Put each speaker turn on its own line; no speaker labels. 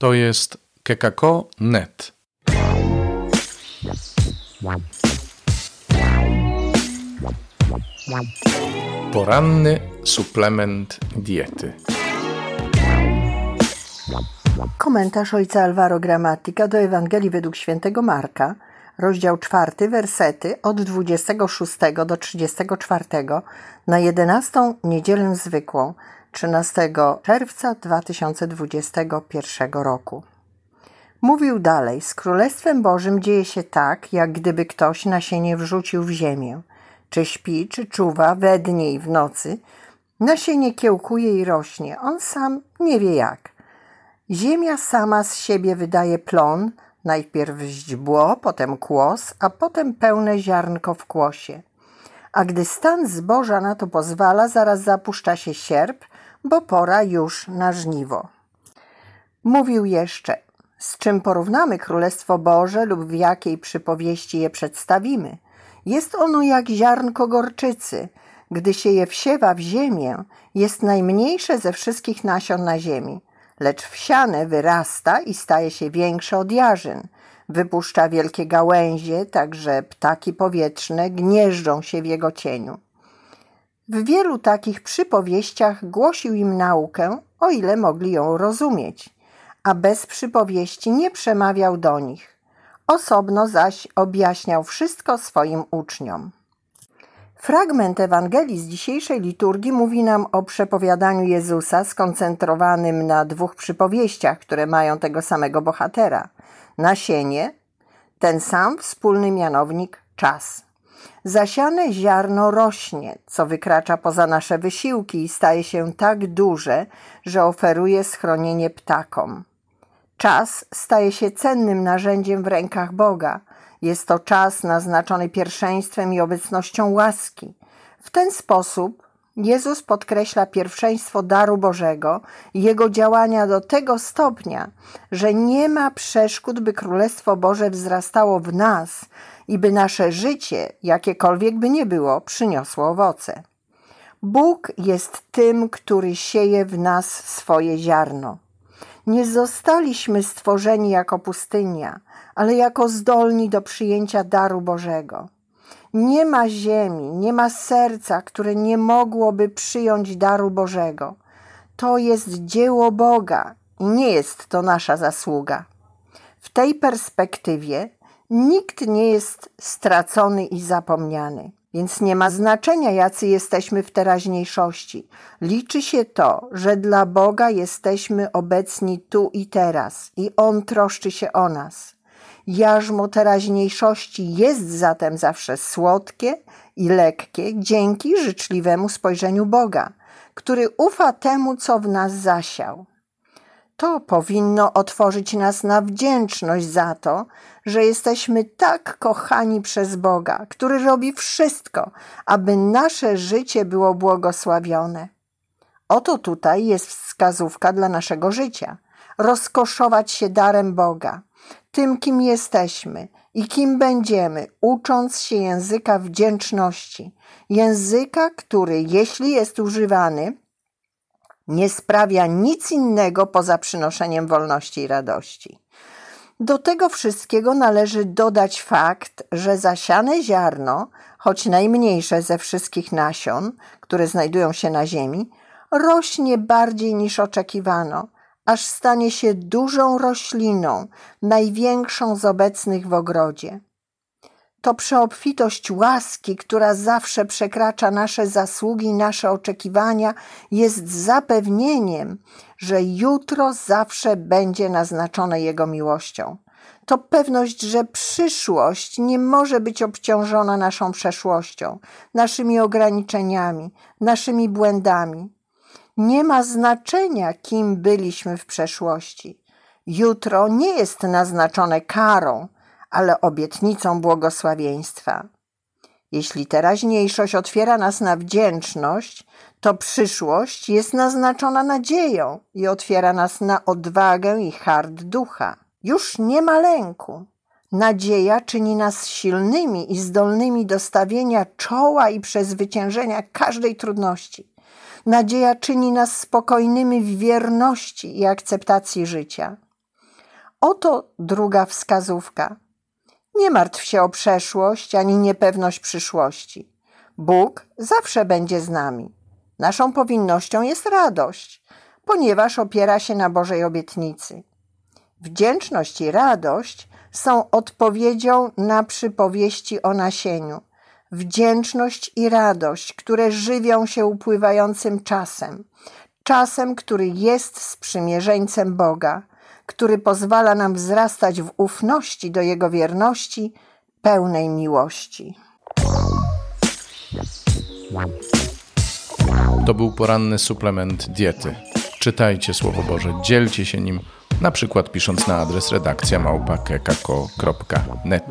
To jest kekako.net. Poranny suplement diety.
Komentarz ojca Alvaro Gramatika do Ewangelii według świętego Marka, rozdział 4, wersety od 26 do 34 na 11 niedzielę zwykłą 13 czerwca 2021 roku. Mówił dalej: Z Królestwem Bożym dzieje się tak, jak gdyby ktoś nasienie wrzucił w ziemię. Czy śpi, czy czuwa we dnie i w nocy, nasienie kiełkuje i rośnie. On sam nie wie jak. Ziemia sama z siebie wydaje plon, najpierw źdźbło, potem kłos, a potem pełne ziarnko w kłosie. A gdy stan zboża na to pozwala, zaraz zapuszcza się sierp, bo pora już na żniwo. Mówił jeszcze, z czym porównamy Królestwo Boże lub w jakiej przypowieści je przedstawimy. Jest ono jak ziarnko gorczycy. Gdy się je wsiewa w ziemię, jest najmniejsze ze wszystkich nasion na ziemi, lecz wsiane wyrasta i staje się większe od jarzyn. Wypuszcza wielkie gałęzie, tak że ptaki powietrzne gnieżdżą się w jego cieniu. W wielu takich przypowieściach głosił im naukę, o ile mogli ją rozumieć, a bez przypowieści nie przemawiał do nich. Osobno zaś objaśniał wszystko swoim uczniom. Fragment Ewangelii z dzisiejszej liturgii mówi nam o przepowiadaniu Jezusa skoncentrowanym na dwóch przypowieściach, które mają tego samego bohatera. Nasienie, ten sam wspólny mianownik czas. Zasiane ziarno rośnie, co wykracza poza nasze wysiłki i staje się tak duże, że oferuje schronienie ptakom. Czas staje się cennym narzędziem w rękach Boga. Jest to czas naznaczony pierwszeństwem i obecnością łaski. W ten sposób Jezus podkreśla pierwszeństwo daru Bożego i jego działania do tego stopnia, że nie ma przeszkód, by Królestwo Boże wzrastało w nas i by nasze życie, jakiekolwiek by nie było, przyniosło owoce. Bóg jest tym, który sieje w nas swoje ziarno. Nie zostaliśmy stworzeni jako pustynia, ale jako zdolni do przyjęcia daru Bożego. Nie ma ziemi, nie ma serca, które nie mogłoby przyjąć daru Bożego. To jest dzieło Boga i nie jest to nasza zasługa. W tej perspektywie nikt nie jest stracony i zapomniany. Więc nie ma znaczenia, jacy jesteśmy w teraźniejszości. Liczy się to, że dla Boga jesteśmy obecni tu i teraz i On troszczy się o nas. Jarzmo teraźniejszości jest zatem zawsze słodkie i lekkie dzięki życzliwemu spojrzeniu Boga, który ufa temu, co w nas zasiał. To powinno otworzyć nas na wdzięczność za to, że jesteśmy tak kochani przez Boga, który robi wszystko, aby nasze życie było błogosławione. Oto tutaj jest wskazówka dla naszego życia. Rozkoszować się darem Boga, tym kim jesteśmy i kim będziemy, ucząc się języka wdzięczności, języka, który, jeśli jest używany, nie sprawia nic innego poza przynoszeniem wolności i radości. Do tego wszystkiego należy dodać fakt, że zasiane ziarno, choć najmniejsze ze wszystkich nasion, które znajdują się na ziemi, rośnie bardziej niż oczekiwano, aż stanie się dużą rośliną, największą z obecnych w ogrodzie. To przeobfitość łaski, która zawsze przekracza nasze zasługi, nasze oczekiwania, jest zapewnieniem, że jutro zawsze będzie naznaczone Jego miłością. To pewność, że przyszłość nie może być obciążona naszą przeszłością, naszymi ograniczeniami, naszymi błędami. Nie ma znaczenia, kim byliśmy w przeszłości. Jutro nie jest naznaczone karą, ale obietnicą błogosławieństwa. Jeśli teraźniejszość otwiera nas na wdzięczność, to przyszłość jest naznaczona nadzieją i otwiera nas na odwagę i hart ducha. Już nie ma lęku. Nadzieja czyni nas silnymi i zdolnymi do stawienia czoła i przezwyciężenia każdej trudności. Nadzieja czyni nas spokojnymi w wierności i akceptacji życia. Oto druga wskazówka. Nie martw się o przeszłość ani niepewność przyszłości. Bóg zawsze będzie z nami. Naszą powinnością jest radość, ponieważ opiera się na Bożej obietnicy. Wdzięczność i radość są odpowiedzią na przypowieści o nasieniu. Wdzięczność i radość, które żywią się upływającym czasem, czasem, który jest sprzymierzeńcem Boga, który pozwala nam wzrastać w ufności do Jego wierności, pełnej miłości.
To był poranny suplement diety. Czytajcie Słowo Boże, dzielcie się nim, na przykład pisząc na adres redakcja małpa.kekako.net.